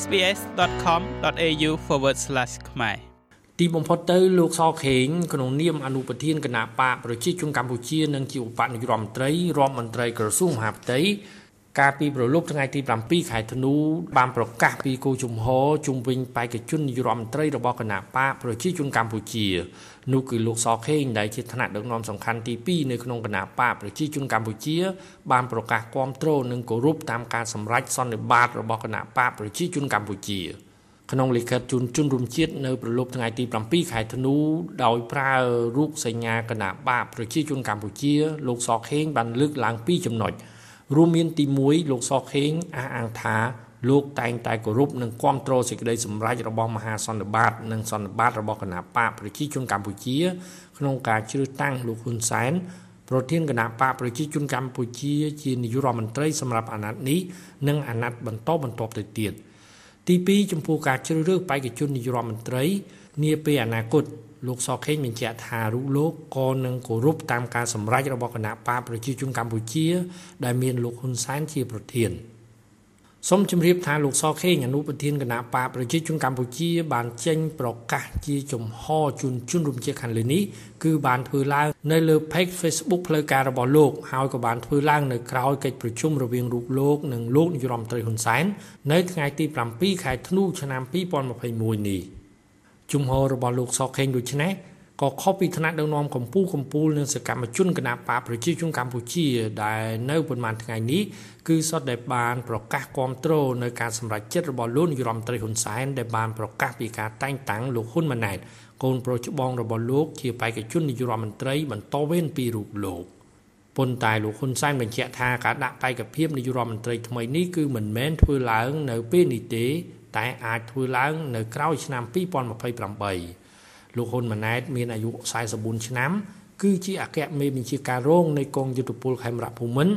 sbs.com.au/ ខ្មែរទីបំផុតទៅលោកសខេងក្នុងនាមអនុប្រធានគណៈបកប្រជាជនកម្ពុជានិងជាឧបនាយករដ្ឋមន្ត្រីរដ្ឋមន្ត្រីក្រសួងមហាផ្ទៃ កាលពីប្រលប់ថ្ងៃទី7ខែធ្នូបានប្រកាសពីគោជំហរជុំវិញបេក្ខជននាយករដ្ឋមន្ត្រីរបស់គណៈបកប្រជាជនកម្ពុជានោះគឺលោកសខេងដែលជាថ្នាក់ដឹកនាំសំខាន់ទី2នៅក្នុងគណៈបកប្រជាជនកម្ពុជា បានប្រកាសគាំទ្រនិងគោរពតាមការសម្រេចសន្និបាតរបស់គណៈបកប្រជាជនកម្ពុជាក្នុងលិខិតជូនជនរួមជាតិនៅប្រលប់ថ្ងៃទី7ខែធ្នូដោយប្រើរូបសញ្ញាគណៈបកប្រជាជនកម្ពុជា លោកសខេងបានលើកឡើងពីរចំណុច រួមមានទី1លោកសខេងអះអាងថាលោកតែងតែគោរពនិងគាំទ្រសេចក្តីសម្រេចរបស់មហាសន្និបាត និងសន្និបាតរបស់គណៈបកប្រជាជនកម្ពុជា ក្នុងការជ្រើសតាំងលោកហ៊ុនសែនប្រធានគណៈបកប្រជាជនកម្ពុជាជានាយករដ្ឋមន្ត្រីសម្រាប់អាណត្តិនេះនិងអាណត្តិបន្តបន្ទាប់ទៅទៀតទី2ចំពោះការជ្រើសរើសបេក្ខជននាយករដ្ឋមន្ត្រីនាពេលអនាគត លោកសខេងបញ្ជាក់ថារូបលោកក៏នឹងគោរពតាមការសម្រេចរបស់គណៈបកប្រជាជនកម្ពុជា ដែលមានលោកហ៊ុនសែនជាប្រធានសូមជម្រាបថាលោកសខេងអនុប្រធានគណៈបកប្រជាជនកម្ពុជា បានចេញប្រកាសជាចំហជូនជនរួមជាតិខាងលើនេះគឺបានធ្វើឡើងនៅលើ page Facebook ផ្លូវការរបស់លោកហើយក៏បានធ្វើឡើងនៅក្រៅកិច្ចប្រជុំរវាងរូបលោកនិងលោកនាយរដ្ឋមន្ត្រីហ៊ុនសែននៅថ្ងៃទី7ខែធ្នូឆ្នាំ2021នេះ ជំហររបស់លោកសខេងដូចនេះក៏ខុសពីថ្នាក់ដឹកនាំកម្ពុជាកម្ពុជានិងសកម្មជនគណបកប្រជាជនកម្ពុជាដែលនៅប៉ុន្មានថ្ងៃនេះគឺសុទ្ធតែបានប្រកាសគាំទ្រនៅការសម្រេចចិត្តរបស់លោកនាយរដ្ឋមន្ត្រីហ៊ុនសែនដែលបានប្រកាសពីការតែងតាំងលោកហ៊ុនម៉ាណែតកូនប្រុសច្បងរបស់លោកជាបេក្ខជននាយរដ្ឋមន្ត្រីបន្តវេនពីរូបលោកប៉ុន្តែលោកហ៊ុនសែនបញ្ជាក់ថាការដាក់បេក្ខភាពនាយរដ្ឋមន្ត្រីថ្មីនេះគឺមិនមែនធ្វើឡើងនៅពេលនេះទេ តែអាចធ្វើឡើងនៅក្រោយឆ្នាំ2028លោកហ៊ុនម៉ាណែតមានអាយុ44ឆ្នាំ គឺជាអគ្គមេបញ្ជាការរងនៃកងយុទ្ធពលខេមរៈភូមិន្ទ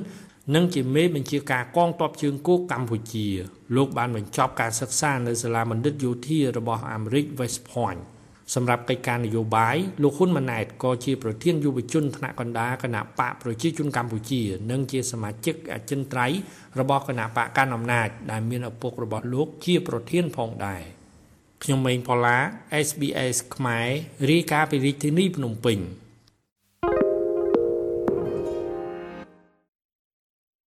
និងជាមេបញ្ជាការកងទ័ពជើងគោកកម្ពុជាលោកបានបញ្ចប់ការសិក្សានៅសាលាបណ្ឌិតយោធារបស់អាមេរិក West Point សម្រាប់កិច្ចការនយោបាយលោកហ៊ុនម៉ាណែតក៏ជាប្រធានយុវជនថ្នាក់កណ្ដាលគណៈបកប្រជាជនកម្ពុជា និងជាសមាជិកអចិន្ត្រៃយ៍របស់គណៈបកកណ្ដាលអំណាចដែលមានឪពុករបស់លោកជាប្រធានផងដែរខ្ញុំម៉េងផល្លា SBS ខ្មែររាយការណ៍ពីរាជធានីភ្នំពេញ